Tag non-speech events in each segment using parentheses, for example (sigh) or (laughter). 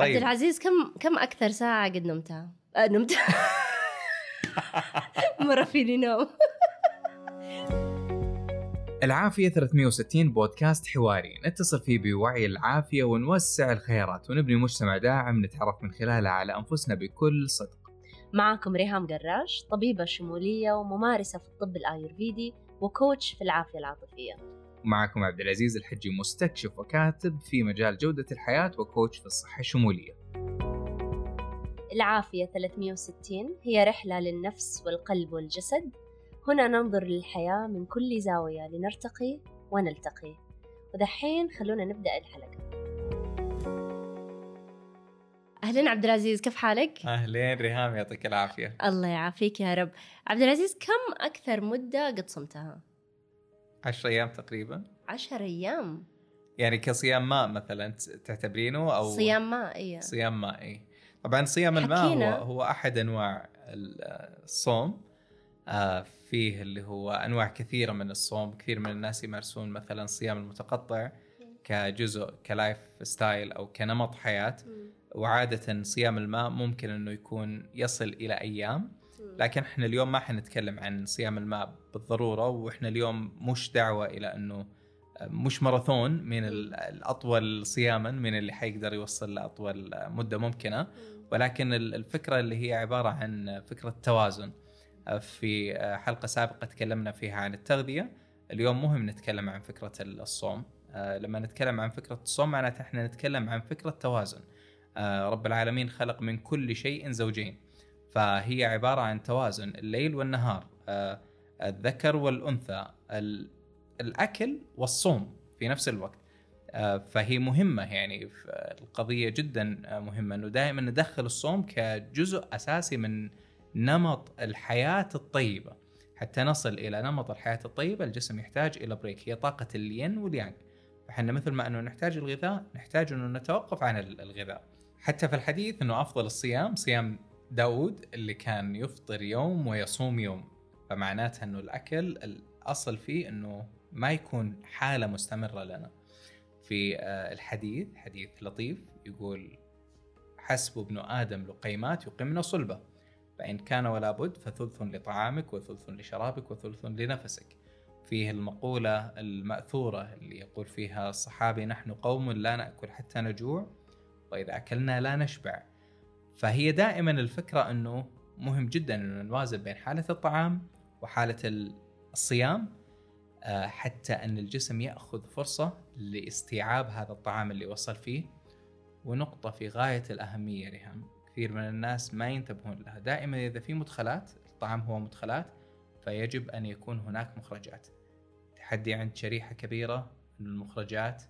طيب. عبد العزيز كم كم أكثر ساعة قد نمتها؟ آه نمت. (laughs) مرة فيني نوم. (laughs) العافية 360 بودكاست حواري. نتصل فيه بوعي العافية ونوسع الخيارات ونبني مجتمع داعم نتعرف من خلاله على أنفسنا بكل صدق. معكم ريهام قراش طبيبة شمولية وممارسة في الطب الآيurvedi وكوتش في العافية العاطفية. ومعكم عبد العزيز الحجي مستكشف وكاتب في مجال جودة الحياة وكوتش في الصحة الشمولية العافية 360 هي رحلة للنفس والقلب والجسد. هنا ننظر للحياة من كل زاوية لنرتقي ونلتقي. ودحين خلونا نبدأ الحلقة. أهلا عبد العزيز كيف حالك؟ أهلين ريهام يعطيك العافية. الله يعافيك يا رب. عبد العزيز كم أكثر مدة قد صمتها؟ عشر أيام تقريبا. عشر أيام. يعني كصيام ماء مثلا تعتبرينه أو صيام ماء إيه. صيام مائي طبعا صيام الماء حكينا. هو, هو أحد أنواع الصوم. آه، فيه اللي هو أنواع كثيرة من الصوم. كثير من الناس يمارسون مثلا صيام المتقطع كجزء ك lifestyle أو كنمط حياة. وعادة صيام الماء ممكن إنه يكون يصل إلى أيام. لكن إحنا اليوم ما حنتكلم عن صيام الماء بالضرورة وإحنا اليوم مش دعوة إلى إنه مش ماراثون من ال- الأطول صياما من اللي حيقدر يوصل لأطول مدة ممكنة. ولكن ال- الفكرة اللي هي عبارة عن فكرة توازن. في حلقة سابقة تكلمنا فيها عن التغذية. اليوم مهم نتكلم عن فكرة الصوم. آه، لما نتكلم عن فكرة الصوم معناته إحنا نتكلم عن فكرة توازن. آه، رب العالمين خلق من كل شيء زوجين. فهي عبارة عن توازن الليل والنهار آه، الذكر والأنثى ال- الأكل والصوم في نفس الوقت. آه، فهي مهمة يعني القضية جدا مهمة إنه دائما ندخل الصوم كجزء أساسي من نمط الحياة الطيبة. حتى نصل إلى نمط الحياة الطيبة الجسم يحتاج إلى بريك هي طاقة الين واليانج فإحنا مثل ما أنه نحتاج الغذاء نحتاج أنه نتوقف عن ال- الغذاء. حتى في الحديث إنه أفضل الصيام صيام داود اللي كان يفطر يوم ويصوم يوم. فمعناتها إنه الأكل الأصل فيه إنه ما يكون حالة مستمرة لنا. في آه، الحديث حديث لطيف يقول حسب ابن آدم لقيمات يقمن صلبة فإن كان ولا بد فثلث لطعامك وثلث لشرابك وثلث لنفسك. فيه المقولة المأثورة اللي يقول فيها الصحابي نحن قوم لا نأكل حتى نجوع وإذا أكلنا لا نشبع. فهي دائما الفكرة أنه مهم جدا أنه نوازن بين حالة الطعام وحالة ال- الصيام آه، حتى أن الجسم يأخذ فرصة لاستيعاب هذا الطعام اللي وصل فيه. ونقطة في غاية الأهمية ريهام كثير من الناس ما ينتبهون لها. دائما إذا في مدخلات الطعام هو مدخلات فيجب أن يكون هناك مخرجات. تحدي عند شريحة كبيرة أن المخرجات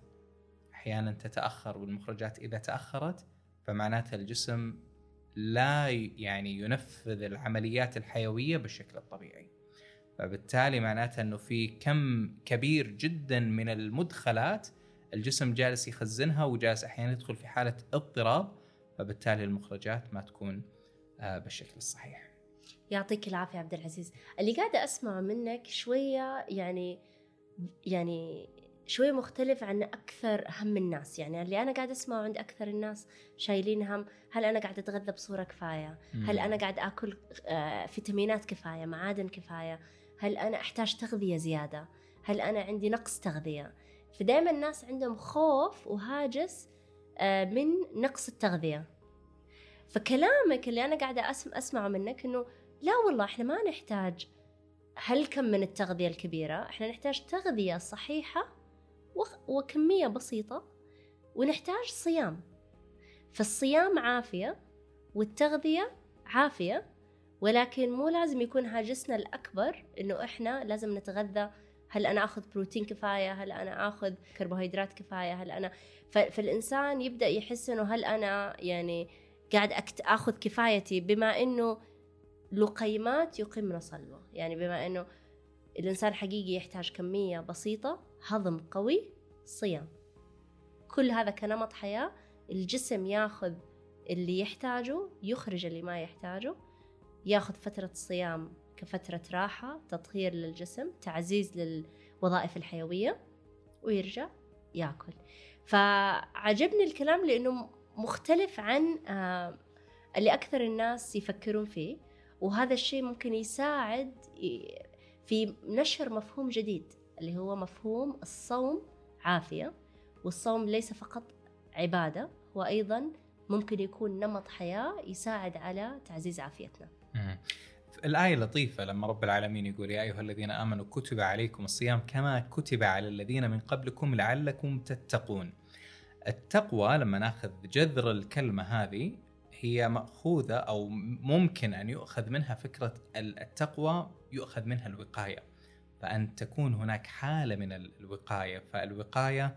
أحيانا تتأخر والمخرجات إذا تأخرت فمعناتها الجسم لا يعني ينفذ العمليات الحيوية بالشكل الطبيعي فبالتالي معناتها أنه في كم كبير جدا من المدخلات الجسم جالس يخزنها وجالس أحيانا يدخل في حالة اضطراب فبالتالي المخرجات ما تكون آه، بالشكل الصحيح. يعطيك العافية عبد العزيز. اللي قاعدة أسمع منك شوية يعني يعني شوية مختلف عن أكثر هم الناس. يعني اللي أنا قاعدة أسمعه عند أكثر الناس شايلين هم هل أنا قاعدة أتغذى بصورة كفاية؟ هل أنا قاعد أكل آه، فيتامينات كفاية معادن كفاية؟ هل أنا أحتاج تغذية زيادة؟ هل أنا عندي نقص تغذية؟ فدائما الناس عندهم خوف وهاجس آه، من نقص التغذية. فكلامك اللي أنا قاعدة أسم- أسمعه منك إنه لا والله إحنا ما نحتاج هالكم من التغذية الكبيرة إحنا نحتاج تغذية صحيحة وكمية بسيطة ونحتاج صيام. فالصيام عافية والتغذية عافية ولكن مو لازم يكون هاجسنا الأكبر إنه إحنا لازم نتغذى. هل أنا أخذ بروتين كفاية؟ هل أنا أخذ كربوهيدرات كفاية؟ هل أنا فالإنسان يبدأ يحس إنه هل أنا يعني قاعد أكت... أخذ كفايتي بما إنه لقيمات يقمن صلبه يعني بما إنه الإنسان حقيقي يحتاج كمية بسيطة هضم قوي صيام. كل هذا كنمط حياة الجسم ياخذ اللي يحتاجه يخرج اللي ما يحتاجه ياخذ فترة صيام كفترة راحة تطهير للجسم تعزيز للوظائف الحيوية ويرجع ياكل. فعجبني الكلام لأنه مختلف عن آه، اللي أكثر الناس يفكرون فيه وهذا الشيء ممكن يساعد في نشر مفهوم جديد. اللي هو مفهوم الصوم عافية والصوم ليس فقط عبادة هو أيضا ممكن يكون نمط حياة يساعد على تعزيز عافيتنا. الآية لطيفة لما رب العالمين يقول يا أيها الذين آمنوا كتب عليكم الصيام كما كتب على الذين من قبلكم لعلكم تتقون. التقوى لما نأخذ جذر الكلمة هذه هي مأخوذة أو ممكن أن يؤخذ منها فكرة التقوى يؤخذ منها الوقاية. فأن تكون هناك حالة من الوقاية فالوقاية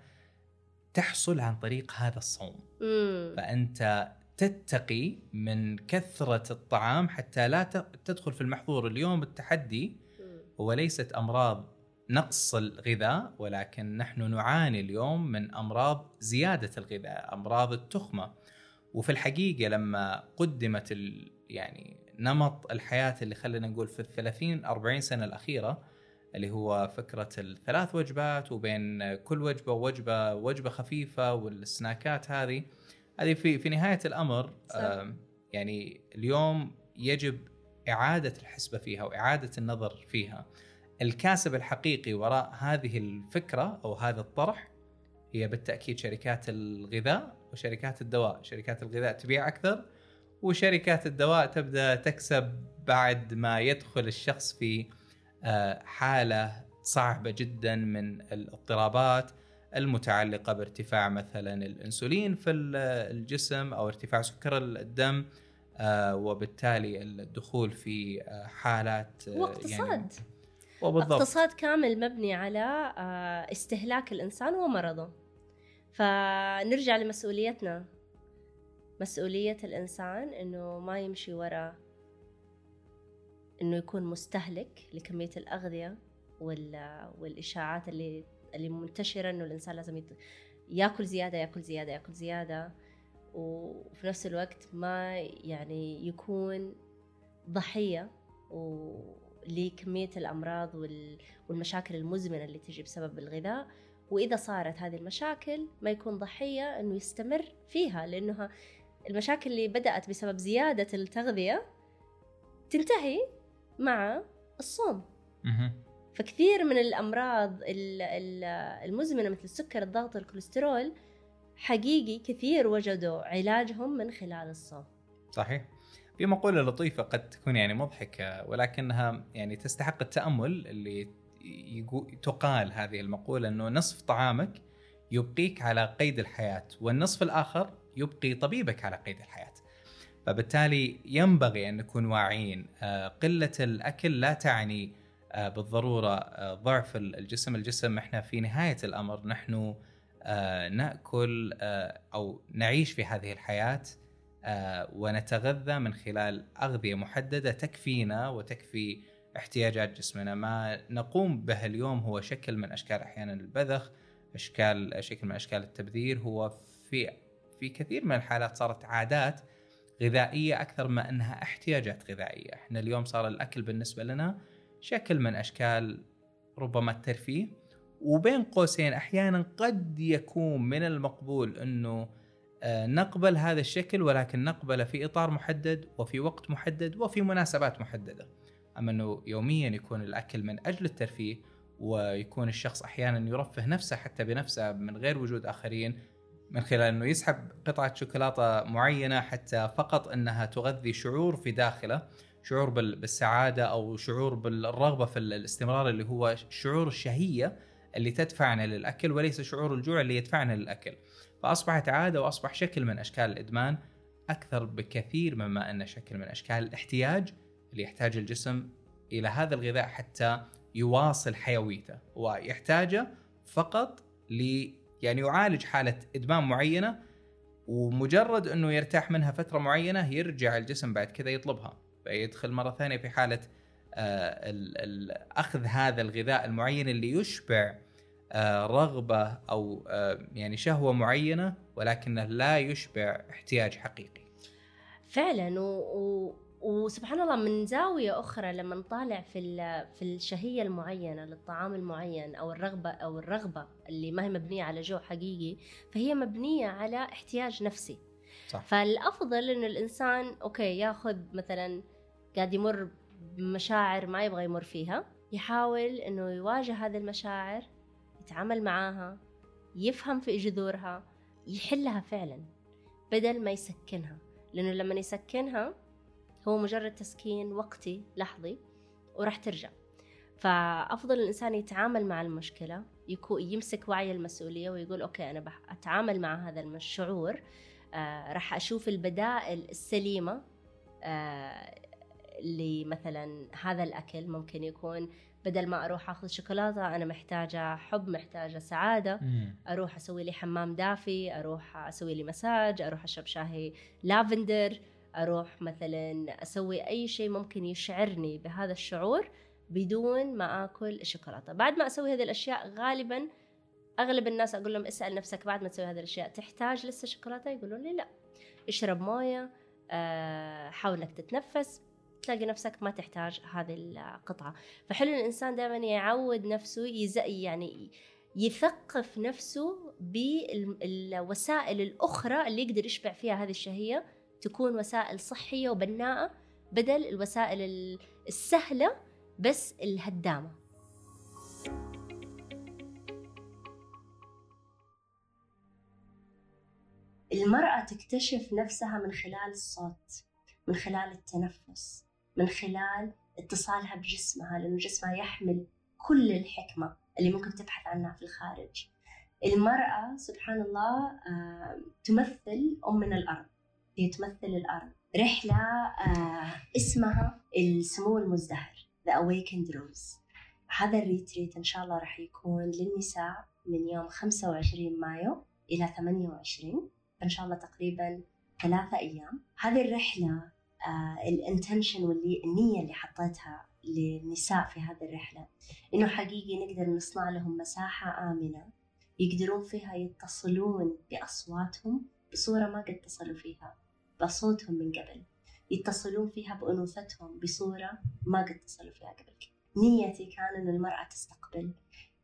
تحصل عن طريق هذا الصوم. فأنت تتقي من كثرة الطعام حتى لا تدخل في المحظور. اليوم التحدي هو ليست أمراض نقص الغذاء ولكن نحن نعاني اليوم من أمراض زيادة الغذاء أمراض التخمة. وفي الحقيقة لما قدمت يعني نمط الحياة اللي خلينا نقول في الثلاثين أربعين سنة الأخيرة اللي هو فكرة الثلاث وجبات وبين كل وجبة ووجبة وجبة خفيفة والسناكات هذه. هذه في في نهاية الأمر صح. يعني اليوم يجب إعادة الحسبة فيها وإعادة النظر فيها. الكاسب الحقيقي وراء هذه الفكرة أو هذا الطرح هي بالتأكيد شركات الغذاء وشركات الدواء. شركات الغذاء تبيع أكثر وشركات الدواء تبدأ تكسب بعد ما يدخل الشخص في آه، حالة صعبة جدا من الاضطرابات المتعلقة بارتفاع مثلا الأنسولين في الجسم أو ارتفاع سكر الدم آه، وبالتالي الدخول في آه، حالات واقتصاد يعني وبالضبط. اقتصاد كامل مبني على استهلاك الإنسان ومرضه. فنرجع لمسؤوليتنا. مسؤولية الإنسان إنه ما يمشي ورا إنه يكون مستهلك لكمية الأغذية والإشاعات اللي اللي منتشرة إنه الإنسان لازم يت... ياكل زيادة ياكل زيادة ياكل زيادة. وفي نفس الوقت ما يعني يكون ضحية و... لكمية الأمراض والمشاكل المزمنة اللي تجي بسبب الغذاء. وإذا صارت هذه المشاكل ما يكون ضحية أنه يستمر فيها لأنها المشاكل اللي بدأت بسبب زيادة التغذية تنتهي مع الصوم. فكثير من الأمراض المزمنة مثل السكر الضغط الكوليسترول حقيقي كثير وجدوا علاجهم من خلال الصوم. صحيح. في مقولة لطيفة قد تكون يعني مضحكة ولكنها يعني تستحق التأمل اللي تقال هذه المقولة أنه نصف طعامك يبقيك على قيد الحياة والنصف الآخر يبقي طبيبك على قيد الحياة. فبالتالي ينبغي أن نكون واعيين. آه، قلة الأكل لا تعني آه، بالضرورة آه، ضعف الجسم. الجسم إحنا في نهاية الأمر نحن نأكل أو نعيش في هذه الحياة ونتغذى من خلال أغذية محددة تكفينا وتكفي احتياجات جسمنا. ما نقوم به اليوم هو شكل من أشكال أحيانا البذخ اشكال شكل من أشكال التبذير. هو في في كثير من الحالات صارت عادات غذائية أكثر ما إنها احتياجات غذائية، إحنا اليوم صار الأكل بالنسبة لنا شكل من أشكال ربما الترفيه وبين قوسين أحيانا قد يكون من المقبول إنه آه، نقبل هذا الشكل ولكن نقبله في إطار محدد وفي وقت محدد وفي مناسبات محددة. أما إنه يوميا يكون الأكل من أجل الترفيه ويكون الشخص أحيانا يرفه نفسه حتى بنفسه من غير وجود آخرين من خلال إنه يسحب قطعة شوكولاتة معينة حتى فقط إنها تغذي شعور في داخله شعور بالسعادة أو شعور بالرغبة في الاستمرار اللي هو شعور الشهية اللي تدفعنا للأكل وليس شعور الجوع اللي يدفعنا للأكل. فأصبحت عادة وأصبح شكل من أشكال الإدمان أكثر بكثير مما انه شكل من أشكال الاحتياج اللي يحتاج الجسم إلى هذا الغذاء حتى يواصل حيويته ويحتاجه فقط يعني يعالج حالة إدمان معينة ومجرد إنه يرتاح منها فترة معينة يرجع الجسم بعد كذا يطلبها فيدخل مرة ثانية في حالة آه أخذ هذا الغذاء المعين اللي يشبع آه رغبة أو آه يعني شهوة معينة ولكنه لا يشبع احتياج حقيقي. فعلا و... وسبحان الله من زاوية أخرى لما نطالع في في الشهية المعينة للطعام المعين أو الرغبة أو الرغبة اللي ما هي مبنية على جوع حقيقي فهي مبنية على احتياج نفسي صح. فالأفضل إنه الإنسان أوكي ياخذ مثلا قاعد يمر بمشاعر ما يبغى يمر فيها يحاول إنه يواجه هذه المشاعر يتعامل معاها يفهم في جذورها يحلها فعلا بدل ما يسكنها لأنه لما يسكنها هو مجرد تسكين وقتي لحظي وراح ترجع فأفضل الإنسان يتعامل مع المشكلة يكون يمسك وعي المسؤولية ويقول okay أنا أتعامل مع هذا الشعور آه راح أشوف البدائل السليمة آه لمثلا هذا الأكل ممكن يكون بدل ما أروح آخذ شوكولاتة أنا محتاجة حب محتاجة سعادة مم. أروح أسوي لي حمام دافي أروح أسوي لي مساج أروح أشرب شاهي لافندر أروح مثلا أسوي أي شيء ممكن يشعرني بهذا الشعور بدون ما آكل الشوكولاتة. بعد ما أسوي هذه الأشياء غالبا أغلب الناس أقول لهم اسأل نفسك بعد ما تسوي هذه الأشياء تحتاج لسه شوكولاتة؟ يقولون لي لا. اشرب موية آه، حاول إنك تتنفس تلاقي نفسك ما تحتاج هذه القطعة. فحلو الإنسان دائما يعود نفسه يز يعني يثقف نفسه بالوسائل الأخرى اللي يقدر يشبع فيها هذه الشهية. تكون وسائل صحية وبناءة بدل الوسائل السهلة بس الهدامة. المرأة تكتشف نفسها من خلال الصوت من خلال التنفس من خلال اتصالها بجسمها لأنه جسمها يحمل كل الحكمة اللي ممكن تبحث عنها في الخارج. المرأة سبحان الله آه، تمثل أمنا الأرض. هي تمثل الأرض. رحلة آه، اسمها السمو المزدهر The Awakened Rose. هذا ال retreat إن شاء الله راح يكون للنساء من يوم 25 مايو إلى 28 إن شاء الله تقريبا ثلاثة أيام. هذه الرحلة آه ال intention واللي النية اللي حطيتها للنساء في هذه الرحلة إنه حقيقي نقدر نصنع لهم مساحة آمنة يقدرون فيها يتصلون بأصواتهم بصورة ما قد اتصلوا فيها. بصوتهم من قبل يتصلون فيها بأنوثتهم بصورة ما قد اتصلوا فيها قبل. نيتي كان أن المرأة تستقبل.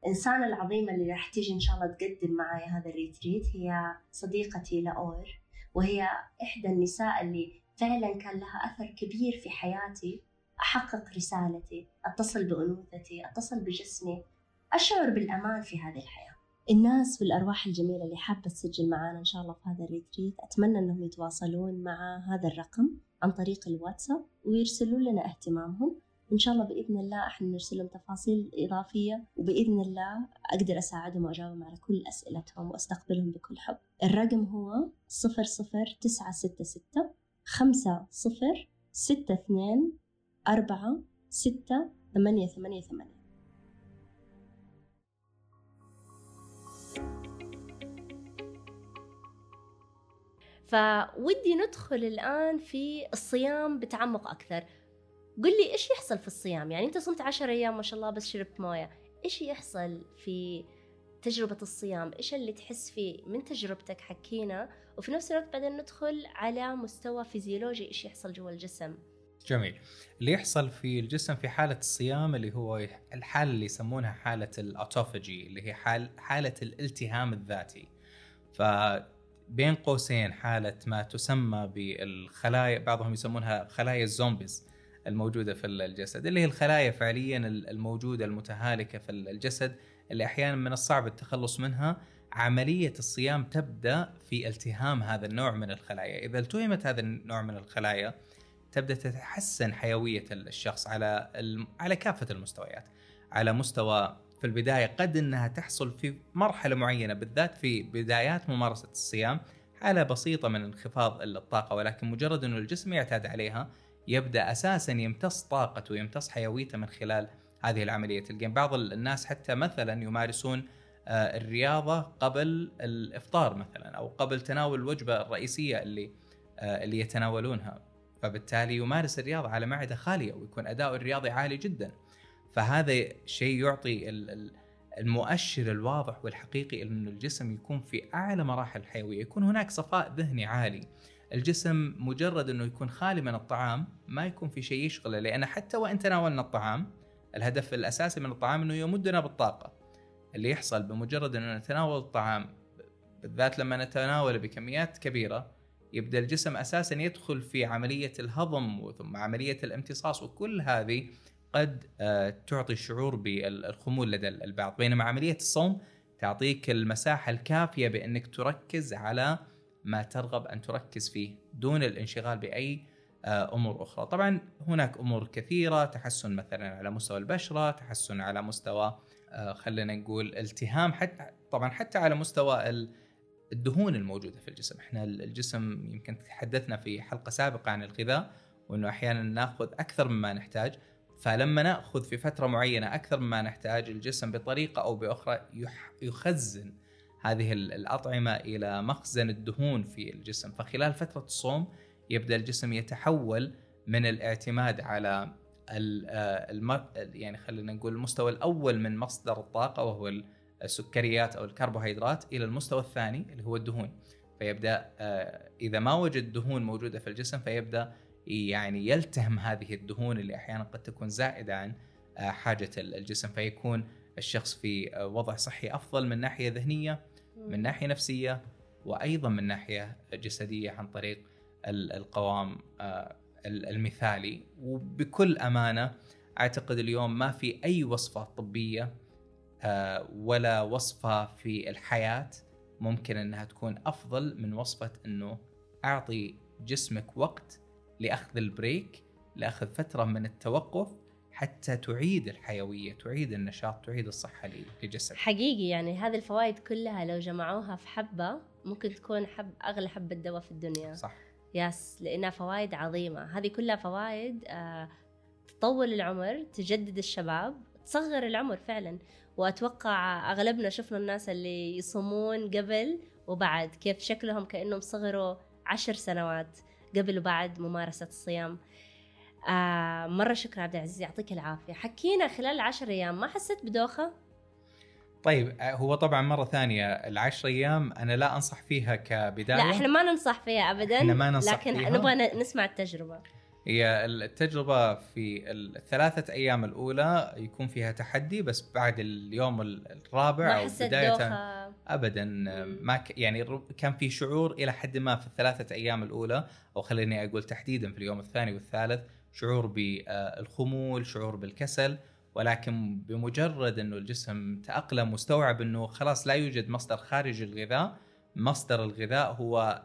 الإنسانة العظيمة اللي راح تيجي إن شاء الله تقدم معي هذا الريتريت هي صديقتي لأور وهي إحدى النساء اللي فعلا كان لها أثر كبير في حياتي. أحقق رسالتي أتصل بأنوثتي أتصل بجسمي. أشعر بالأمان في هذه الحياة. الناس والأرواح الجميلة اللي حابة تسجل معنا إن شاء الله في هذا الريتريت أتمنى أنهم يتواصلون مع هذا الرقم عن طريق الواتساب ويرسلوا لنا اهتمامهم. إن شاء الله بإذن الله إحنا نرسل لهم تفاصيل إضافية وبإذن الله أقدر أساعدهم وأجاوبهم على كل أسئلتهم وأستقبلهم بكل حب. الرقم هو صفر صفر تسعة ستة ستة خمسة صفر ستة اثنين أربعة ستة ثمانية ثمانية ثمانية. فودي ندخل الآن في الصيام بتعمق أكثر. قل لي إيش يحصل في الصيام؟ يعني أنت صمت عشر أيام ما شاء الله بس شربت موية. إيش يحصل في تجربة الصيام؟ إيش اللي تحس فيه من تجربتك حكينا؟ وفي نفس الوقت بعدين ندخل على مستوى فيزيولوجي. إيش يحصل جوا الجسم؟ جميل. اللي يحصل في الجسم في حالة الصيام اللي هو الحالة اللي يسمونها حالة الأوتوفاجي اللي هي حال حالة الالتهام الذاتي. ف بين قوسين حالة ما تسمى بالخلايا بعضهم يسمونها خلايا الزومبيز الموجودة في الجسد اللي هي الخلايا فعليا الموجودة المتهالكة في الجسد اللي أحيانا من الصعب التخلص منها. عملية الصيام تبدأ في التهام هذا النوع من الخلايا. إذا التهمت هذا النوع من الخلايا تبدأ تتحسن حيوية الشخص على على كافة المستويات على مستوى في البداية قد إنها تحصل في مرحلة معينة بالذات في بدايات ممارسة الصيام حالة بسيطة من انخفاض الطاقة ولكن مجرد إنه الجسم يعتاد عليها يبدأ أساسا يمتص طاقته ويمتص حيويته من خلال هذه العملية. تلقين بعض الناس حتى مثلا يمارسون آه، الرياضة قبل الإفطار مثلا أو قبل تناول الوجبة الرئيسية اللي آه، اللي يتناولونها. فبالتالي يمارس الرياضة على معدة خالية ويكون أداؤه الرياضي عالي جدا. فهذا شيء يعطي المؤشر الواضح والحقيقي انه الجسم يكون في أعلى مراحل الحيويه، يكون هناك صفاء ذهني عالي. الجسم مجرد إنه يكون خالي من الطعام ما يكون في شيء يشغله لأن حتى وإن تناولنا الطعام الهدف الأساسي من الطعام إنه يمدنا بالطاقة. اللي يحصل بمجرد إنه نتناول الطعام بالذات لما نتناوله بكميات كبيرة يبدأ الجسم أساسا يدخل في عملية الهضم وثم عملية الامتصاص وكل هذه قد آه، تعطي شعور بالخمول لدى البعض. بينما عملية الصوم تعطيك المساحة الكافية بأنك تركز على ما ترغب أن تركز فيه دون الانشغال بأي آه، أمور أخرى، طبعا هناك أمور كثيرة تحسن مثلا على مستوى البشرة، تحسن على مستوى آه، خلينا نقول التهام حتى طبعا حتى على مستوى الدهون الموجودة في الجسم، إحنا الجسم يمكن تحدثنا في حلقة سابقة عن الغذاء وأنه أحيانا نأخذ أكثر مما نحتاج، فلما نأخذ في فترة معينة أكثر مما نحتاج الجسم بطريقة أو بأخرى يخزن هذه الأطعمة إلى مخزن الدهون في الجسم. فخلال فترة الصوم يبدأ الجسم يتحول من الاعتماد على المر... يعني خلينا نقول المستوى الأول من مصدر الطاقة وهو السكريات أو الكربوهيدرات إلى المستوى الثاني اللي هو الدهون. فيبدأ آه، إذا ما وجد دهون موجودة في الجسم فيبدأ يعني يلتهم هذه الدهون اللي أحيانا قد تكون زائدة عن آه، حاجة الجسم فيكون الشخص في آه، وضع صحي أفضل من ناحية ذهنية من ناحية نفسية وأيضا من ناحية جسدية عن طريق القوام آه، المثالي. وبكل أمانة أعتقد اليوم ما في أي وصفة طبية ولا وصفة في الحياة ممكن إنها تكون أفضل من وصفة إنه أعطي جسمك وقت لأخذ البريك لأخذ فترة من التوقف حتى تعيد الحيوية، تعيد النشاط، تعيد الصحة لجسدك. حقيقي يعني هذه الفوائد كلها لو جمعوها في حبة ممكن تكون حب أغلى حبة دواء في الدنيا. صح. يس لأنها فوائد عظيمة، هذه كلها فوائد آه تطول العمر، تجدد الشباب، تصغر العمر فعلا، وأتوقع أغلبنا شفنا الناس اللي يصومون قبل وبعد كيف شكلهم كأنهم صغروا عشر سنوات. قبل وبعد ممارسة الصيام آه مرة شكرا عبد العزيز يعطيك العافية حكينا خلال العشر أيام ما حسيت بدوخة؟ طيب آه، هو طبعا مرة ثانية العشر أيام أنا لا أنصح فيها كبداية لا إحنا ما ننصح فيها ابدا إحنا ما ننصح لكن فيها. نبغى نسمع التجربة هي التجربة في الثلاثة أيام الأولى يكون فيها تحدي بس بعد اليوم الرابع ما أو بداية دوخة. أبدا. ما ك يعني كان في شعور إلى حد ما في الثلاثة أيام الأولى أو خليني أقول تحديدا في اليوم الثاني والثالث شعور بالخمول شعور بالكسل. ولكن بمجرد أنه الجسم تأقلم واستوعب أنه خلاص لا يوجد مصدر خارج الغذاء مصدر الغذاء هو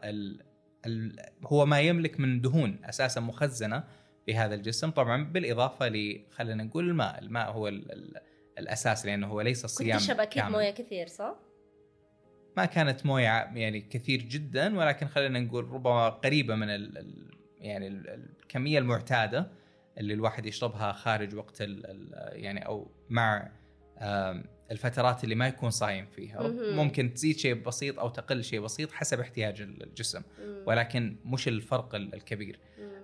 هو ما يملك من دهون أساسا مخزنة في هذا الجسم طبعا بالإضافة ل خلينا نقول الماء، الماء هو ال ال الأساس لأنه هو ليس صيام كنت تشرب أكيد موية كثير صح؟ ما كانت موية يعني كثير جدا ولكن خلينا نقول ربما قريبة من ال يعني الكمية المعتادة اللي الواحد يشربها خارج وقت ال يعني أو مع الفترات اللي ما يكون صايم فيها. ممكن تزيد شيء بسيط أو تقل شيء بسيط حسب احتياج الجسم. ولكن مش الفرق الكبير.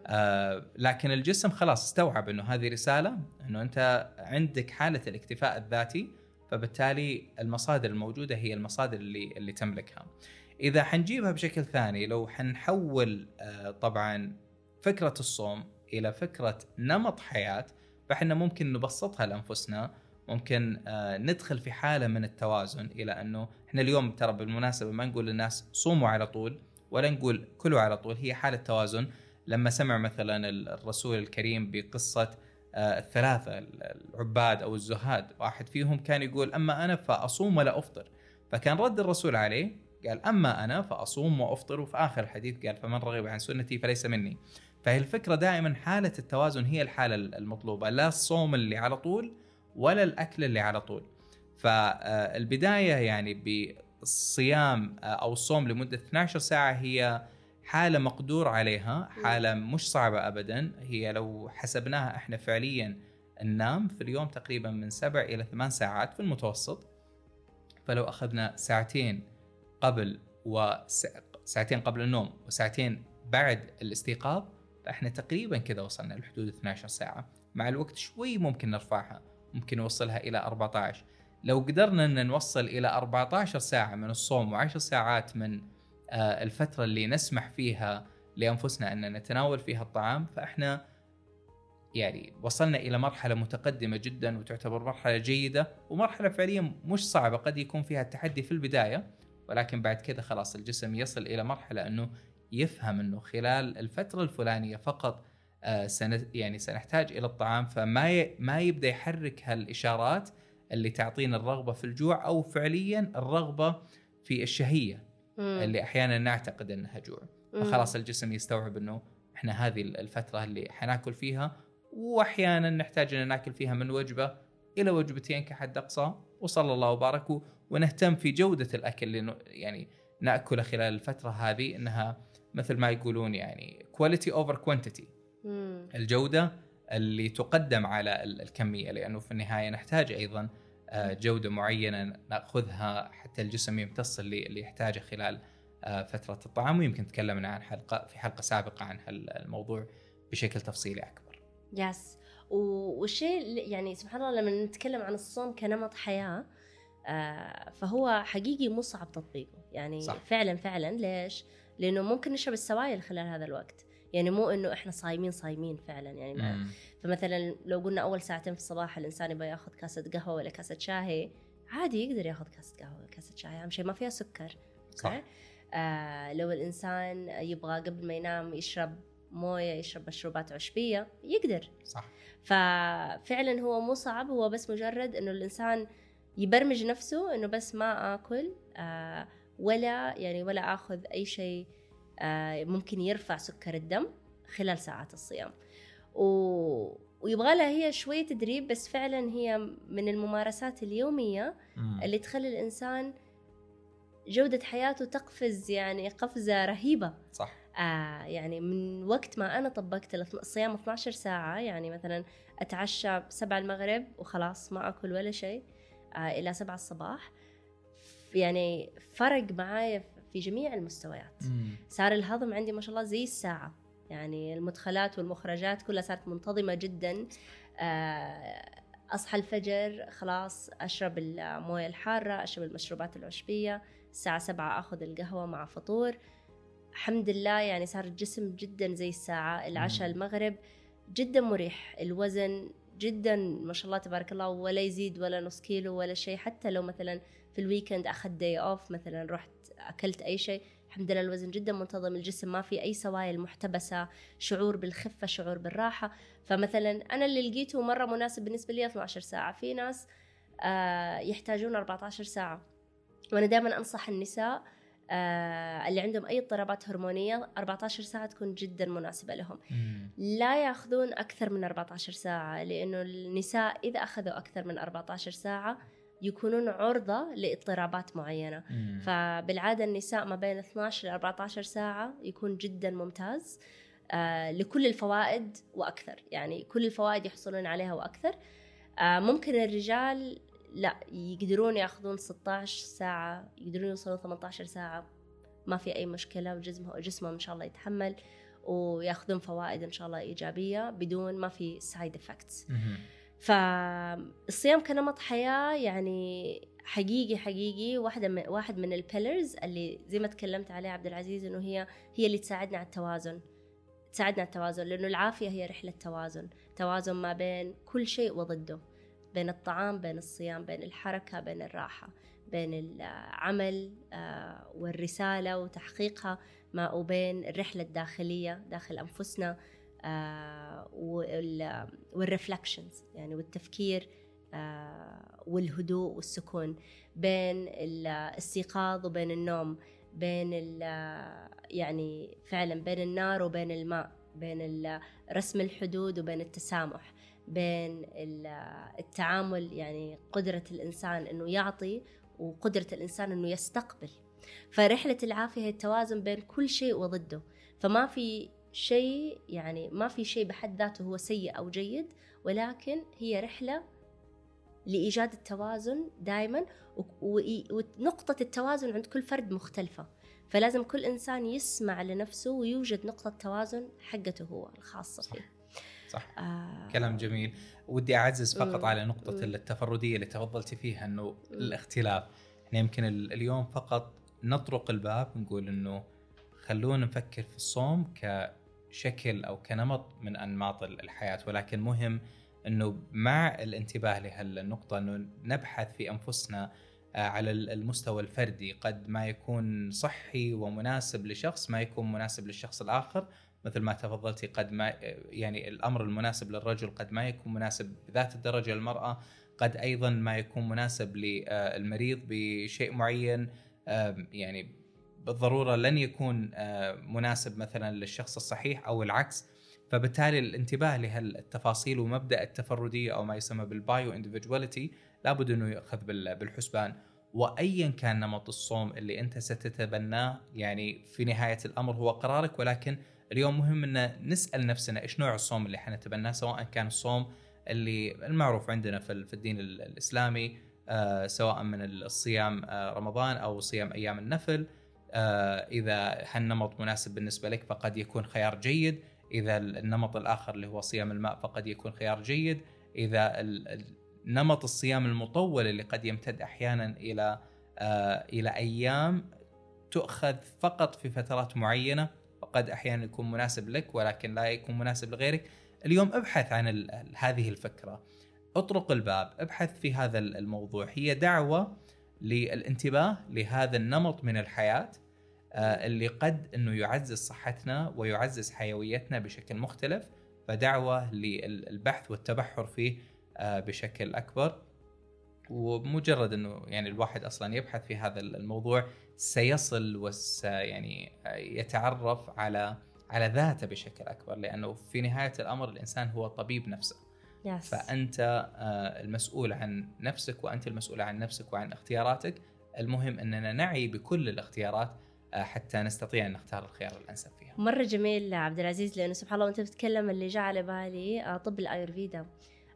آه لكن الجسم خلاص استوعب إنه هذه رسالة إنه أنت عندك حالة الاكتفاء الذاتي فبالتالي المصادر الموجودة هي المصادر اللي اللي تملكها. إذا حنجيبها بشكل ثاني لو حنحول آه طبعا فكرة الصوم إلى فكرة نمط حياة فإحنا ممكن نبسطها لأنفسنا ممكن آه، ندخل في حالة من التوازن إلى أنه إحنا اليوم ترى بالمناسبة ما نقول للناس صوموا على طول ولا نقول كلوا على طول هي حالة توازن. لما سمع مثلا الرسول الكريم بقصة آه، الثلاثة العباد أو الزهاد واحد فيهم كان يقول أما أنا فأصوم ولا أفطر. فكان رد الرسول عليه قال أما أنا فأصوم وأفطر. وفي آخر الحديث قال فمن رغب عن سنتي فليس مني. فهي الفكرة دائما حالة التوازن هي الحالة المطلوبة لا الصوم اللي على طول ولا الأكل اللي على طول. فالبداية يعني بالصيام أو الصوم لمدة 12 ساعة هي حالة مقدور عليها حالة مش صعبة ابدا. هي لو حسبناها إحنا فعليا ننام في اليوم تقريبا من سبع إلى ثمان ساعات في المتوسط. فلو أخذنا ساعتين قبل وساعتين قبل النوم وساعتين بعد الاستيقاظ فإحنا تقريبا كذا وصلنا لحدود 12 ساعة. مع الوقت شوي ممكن نرفعها. ممكن نوصلها إلى 14 لو قدرنا إن نوصل إلى 14 ساعة من الصوم و10 ساعات من آه، الفترة اللي نسمح فيها لأنفسنا إن نتناول فيها الطعام فإحنا يعني وصلنا إلى مرحلة متقدمة جدا وتعتبر مرحلة جيدة ومرحلة فعليا مش صعبة قد يكون فيها التحدي في البداية ولكن بعد كذا خلاص الجسم يصل إلى مرحلة إنه يفهم إنه خلال الفترة الفلانية فقط سن يعني سنحتاج إلى الطعام فما ي... ما يبدأ يحرك هالإشارات اللي تعطينا الرغبة في الجوع أو فعليا الرغبة في الشهية مم. اللي أحيانا نعتقد أنها جوع. فخلاص الجسم يستوعب إنه إحنا هذه الفترة اللي حناكل فيها واحيانا نحتاج إن ناكل فيها من وجبة إلى وجبتين كحد أقصى وصلى الله وبارك ونهتم في جودة الأكل اللي يعني ناكله خلال الفترة هذه إنها مثل ما يقولون يعني quality over quantity. الجودة اللي تقدم على ال- الكمية لأنه في النهاية نحتاج أيضا آه، جودة معينة نأخذها حتى الجسم يمتص اللي اللي يحتاجه خلال آه، فترة الطعام. ويمكن تكلمنا عن حلقة في حلقة سابقة عن هالموضوع بشكل تفصيلي أكبر. يس. والشيء يعني سبحان الله لما نتكلم عن الصوم كنمط حياة آه، فهو حقيقي مو صعب تطبيقه. يعني صح. فعلا فعلا. ليش؟ لأنه ممكن نشرب السوائل خلال هذا الوقت. يعني مو إنه إحنا صايمين صايمين فعلا. يعني مم. فمثلا لو قلنا أول ساعتين في الصباح الإنسان يبغى ياخذ كاسة قهوة ولا كاسة شاي عادي يقدر ياخذ كاسة قهوة ولا كاسة شاي أهم شيء ما فيها سكر. صح. آه لو الإنسان يبغى قبل ما ينام يشرب موية يشرب مشروبات عشبية يقدر. صح. ففعلا هو مو صعب هو بس مجرد إنه الإنسان يبرمج نفسه إنه بس ما آكل آه ولا يعني ولا آخذ أي شيء ممكن يرفع سكر الدم خلال ساعات الصيام. و... ويبغى لها هي شوية تدريب بس فعلا هي من الممارسات اليومية. اللي تخلي الإنسان جودة حياته تقفز يعني قفزة رهيبة. صح. آه يعني من وقت ما أنا طبقت الصيام 12 ساعة يعني مثلا أتعشى 7 المغرب وخلاص ما أكل ولا شيء آه إلى 7 الصباح. يعني فرق معايا في جميع المستويات. مم. صار الهضم عندي ما شاء الله زي الساعة. يعني المدخلات والمخرجات كلها صارت منتظمة جدا. آه أصحى الفجر خلاص أشرب الموية الحارة أشرب المشروبات العشبية. الساعة 7 آخذ القهوة مع فطور. الحمد لله يعني صار الجسم جدا زي الساعة. العشاء. المغرب جدا مريح. الوزن جدا ما شاء الله تبارك الله ولا يزيد ولا نص كيلو ولا شيء. حتى لو مثلا في ال weekend أخذت day off مثلا رحت أكلت أي شيء. الحمد لله الوزن جدا منتظم الجسم ما في أي سوائل محتبسة شعور بالخفة شعور بالراحة. فمثلا أنا اللي لقيته مرة مناسب بالنسبة لي 12 ساعة. في ناس آه يحتاجون 14 ساعة. وأنا دائما أنصح النساء آه اللي عندهم أي اضطرابات هرمونية 14 ساعة تكون جدا مناسبة لهم. مم. لا ياخذون أكثر من 14 ساعة لأنه النساء إذا أخذوا أكثر من 14 ساعة يكونون عرضة لاضطرابات معينة. مم. فبالعادة النساء ما بين 12 ل 14 ساعة يكون جدا ممتاز آه لكل الفوائد وأكثر. يعني كل الفوائد يحصلون عليها وأكثر. آه ممكن الرجال لا يقدرون يأخذون 16 ساعة يقدرون يوصلون 18 ساعة. ما في أي مشكلة وجسمه جسمهم إن شاء الله يتحمل ويأخذون فوائد إن شاء الله إيجابية بدون ما في side effects. فالصيام كنمط حياة يعني حقيقي حقيقي واحدة من واحد من ال pillars اللي زي ما تكلمت عليه عبد العزيز إنه هي هي اللي تساعدنا على التوازن. تساعدنا على التوازن لأنه العافية هي رحلة توازن. توازن ما بين كل شيء وضده. بين الطعام بين الصيام بين الحركة بين الراحة بين العمل آه، والرسالة وتحقيقها ما وبين الرحلة الداخلية داخل أنفسنا. والرفلكشنز يعني والتفكير آه، والهدوء والسكون بين الاستيقاظ وبين النوم بين يعني فعلا بين النار وبين الماء بين رسم الحدود وبين التسامح بين ال- التعامل يعني قدرة الإنسان إنه يعطي وقدرة الإنسان إنه يستقبل. فرحلة العافية هي التوازن بين كل شيء وضده. فما في شيء يعني ما في شيء بحد ذاته هو سيء أو جيد ولكن هي رحلة لإيجاد التوازن دائما ونقطة التوازن عند كل فرد مختلفة. فلازم كل إنسان يسمع لنفسه ويوجد نقطة توازن حقته هو الخاصة. فيه. صح. آه. كلام جميل. ودي أعزز فقط مم. على نقطة مم. التفردية اللي تفضلتي فيها إنه الاختلاف. إحنا يمكن ال- اليوم فقط نطرق الباب نقول إنه خلونا نفكر في الصوم كشكل أو كنمط من أنماط ال- الحياة ولكن مهم إنه مع الانتباه لهالنقطة إنه نبحث في أنفسنا آه، على المستوى الفردي. قد ما يكون صحي ومناسب لشخص ما يكون مناسب للشخص الآخر. مثل ما تفضلتي قد ما يعني الأمر المناسب للرجل قد ما يكون مناسب بذات الدرجة للمرأة. قد أيضا ما يكون مناسب للمريض بشيء معين. يعني بالضرورة لن يكون مناسب مثلا للشخص الصحيح أو العكس. فبالتالي الانتباه لهالتفاصيل ومبدأ التفردية أو ما يسمى بالبايو اندفجواليتي لابد إنه يؤخذ بالحسبان. وايا كان نمط الصوم اللي أنت ستتبناه يعني في نهاية الأمر هو قرارك ولكن اليوم مهم إن نسأل نفسنا إيش نوع الصوم اللي حنتبناه سواء كان الصوم اللي المعروف عندنا في الدين الإسلامي آه سواء من الصيام آه رمضان أو صيام أيام النفل. آه إذا هالنمط مناسب بالنسبة لك فقد يكون خيار جيد. إذا النمط الآخر اللي هو صيام الماء فقد يكون خيار جيد. إذا نمط الصيام المطول اللي قد يمتد أحيانا إلى آه إلى أيام تؤخذ فقط في فترات معينة وقد أحيانا يكون مناسب لك ولكن لا يكون مناسب لغيرك. اليوم ابحث عن هذه الفكرة. اطرق الباب ابحث في هذا الموضوع. هي دعوة للانتباه لهذا النمط من الحياة. آه، اللي قد إنه يعزز صحتنا ويعزز حيويتنا بشكل مختلف فدعوة للبحث والتبحر فيه آه، بشكل أكبر. ومجرد إنه يعني الواحد أصلا يبحث في هذا الموضوع سيصل وس يعني يتعرف على على ذاته بشكل أكبر لأنه في نهاية الأمر الإنسان هو طبيب نفسه. Yes. فأنت آه، المسؤول عن نفسك وأنت المسؤول عن نفسك وعن اختياراتك. المهم إننا نعي بكل الاختيارات آه، حتى نستطيع أن نختار الخيار الأنسب فيها. مرة جميل عبد العزيز لأنه سبحان الله وأنت بتتكلم اللي جاء على بالي طب الايرفيدا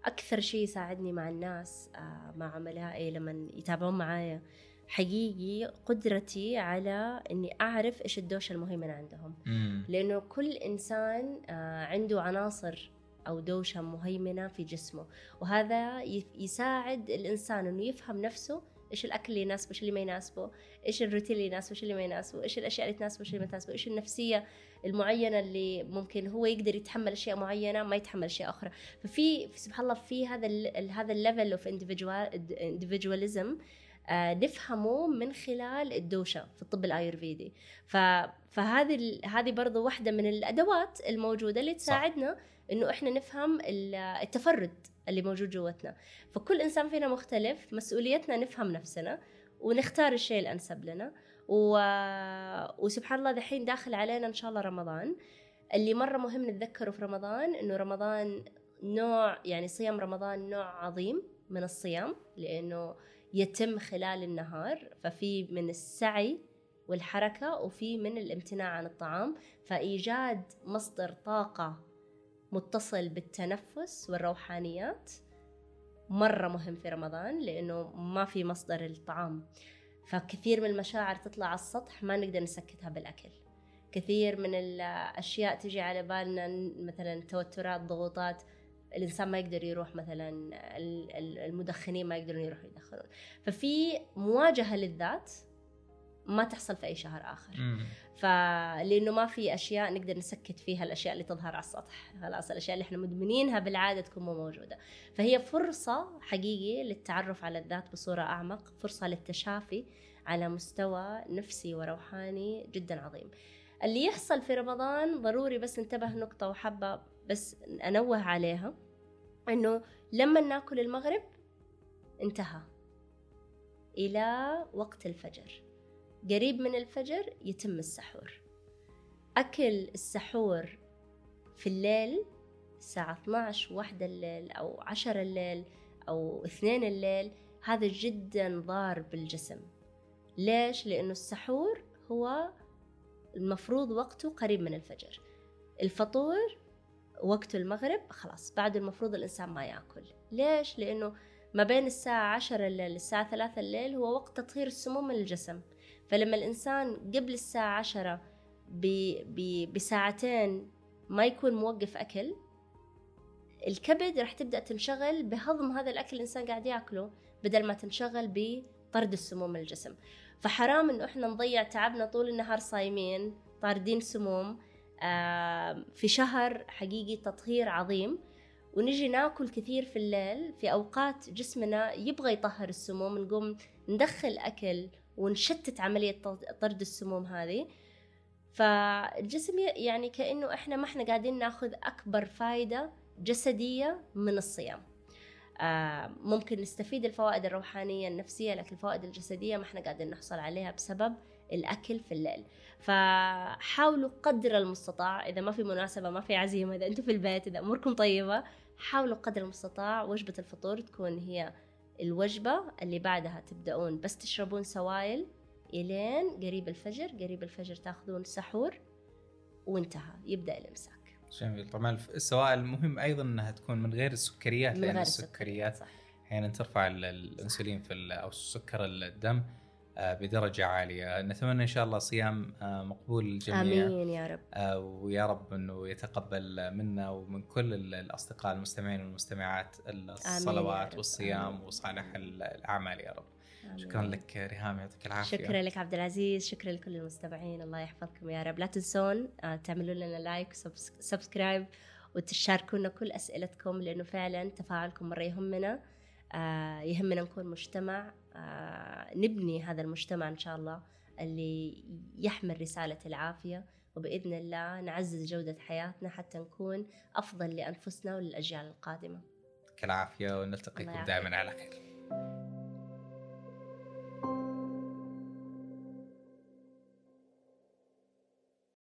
أكثر شيء يساعدني مع الناس مع عملائي لما يتابعون معايا حقيقي قدرتي على إني أعرف إيش الدوشة المهيمنه عندهم مم. لأنه كل إنسان عنده عناصر أو دوشا مهيمنة في جسمه وهذا يساعد الإنسان إنه يفهم نفسه إيش الأكل اللي يناسبه إيش اللي ما يناسبه إيش الروتين اللي يناسبه إيش اللي ما يناسبه إيش الأشياء اللي تناسبه إيش اللي ما تناسبه إيش النفسية المعينة اللي ممكن هو يقدر يتحمل أشياء معينة ما يتحمل أشياء أخرى ففي سبحان الله في هذا ال هذا ال level of individualism آه نفهمه من خلال الدوشا في الطب الآيورفيدي فهذه هذه برضو واحدة من الأدوات الموجودة اللي تساعدنا صح. إنه إحنا نفهم التفرد اللي موجود جوتنا فكل إنسان فينا مختلف مسؤوليتنا نفهم نفسنا ونختار الشيء الأنسب لنا. و... وسبحان الله دحين داخل علينا إن شاء الله رمضان. اللي مرة مهم نتذكره في رمضان إنه رمضان نوع يعني صيام رمضان نوع عظيم من الصيام لأنه يتم خلال النهار. ففي من السعي والحركة وفي من الامتناع عن الطعام. فإيجاد مصدر طاقة متصل بالتنفس والروحانيات. مرة مهم في رمضان لأنه ما في مصدر الطعام. فكثير من المشاعر تطلع على السطح ما نقدر نسكتها بالأكل. كثير من الأشياء تجي على بالنا مثلا توترات ضغوطات. الإنسان ما يقدر يروح مثلا المدخنين ما يقدرون يروحوا يدخنون. ففي مواجهة للذات ما تحصل في أي شهر آخر. فلانه ما في أشياء نقدر نسكت فيها الأشياء اللي تظهر على السطح. خلاص الأشياء اللي إحنا مدمنينها بالعادة تكون مو موجودة. فهي فرصة حقيقي للتعرف على الذات بصورة أعمق فرصة للتشافي على مستوى نفسي وروحاني جدا عظيم. اللي يحصل في رمضان ضروري بس ننتبه نقطة وحابة بس أنوه عليها إنه لما ناكل المغرب انتهى إلى وقت الفجر. قريب من الفجر يتم السحور. أكل السحور في الليل الساعة 12 واحدة الليل أو 10 الليل أو اثنين الليل هذا جدا ضار بالجسم. ليش؟ لأنه السحور هو المفروض وقته قريب من الفجر. الفطور وقت المغرب خلاص بعد المفروض الإنسان ما يأكل. ليش؟ لأنه ما بين الساعة عشرة الليل للساعة ثلاثة الليل هو وقت تطهير السموم من الجسم. فلما الإنسان قبل الساعة عشرة بساعتين ما يكون موقف أكل الكبد راح تبدأ تنشغل بهضم هذا الأكل الإنسان قاعد يأكله بدل ما تنشغل بطرد السموم من الجسم. فحرام إنه إحنا نضيع تعبنا طول النهار صايمين طاردين سموم في شهر حقيقي تطهير عظيم ونجي ناكل كثير في الليل في أوقات جسمنا يبغى يطهر السموم نقوم ندخل أكل ونشتت عملية طرد السموم هذه. فالجسم يعني كأنه إحنا ما إحنا قاعدين ناخذ أكبر فائده جسدية من الصيام. آه ممكن نستفيد الفوائد الروحانية النفسية لكن الفوائد الجسدية ما إحنا قاعدين نحصل عليها بسبب الأكل في الليل. فحاولوا قدر المستطاع إذا ما في مناسبة ما في عزيمة إذا أنتم في البيت إذا أموركم طيبة حاولوا قدر المستطاع وجبة الفطور تكون هي الوجبة اللي بعدها تبدأون بس تشربون سوائل إلين قريب الفجر قريب الفجر تاخذون سحور وانتهى يبدأ الامساك جميل طبعا السوائل مهم أيضا إنها تكون من غير السكريات من لأن غير السكريات صح. أحيانا ترفع ال- الإنسولين في أو سكر الدم آه، بدرجة عالية. نتمنى إن شاء الله صيام آه، مقبول للجميع. آمين يا رب. آه، ويا رب إنه يتقبل منا ومن كل ال- الأصدقاء المستمعين والمستمعات الصلوات. والصيام آمين. وصالح ال- الأعمال يا رب. آمين. شكرا لك ريهام يعطيك العافية. شكرا لك عبد العزيز شكرا لكل المستمعين. الله يحفظكم يا رب. لا تنسون تعملوا لنا like subscribe وتشاركونا كل أسئلتكم لأنه فعلا تفاعلكم مرة يهمنا يهمنا نكون مجتمع نبني هذا المجتمع إن شاء الله اللي يحمل رسالة العافية وبإذن الله نعزز جودة حياتنا حتى نكون أفضل لأنفسنا وللأجيال القادمة يعطيك العافيه ونلتقيكم دائما. على خير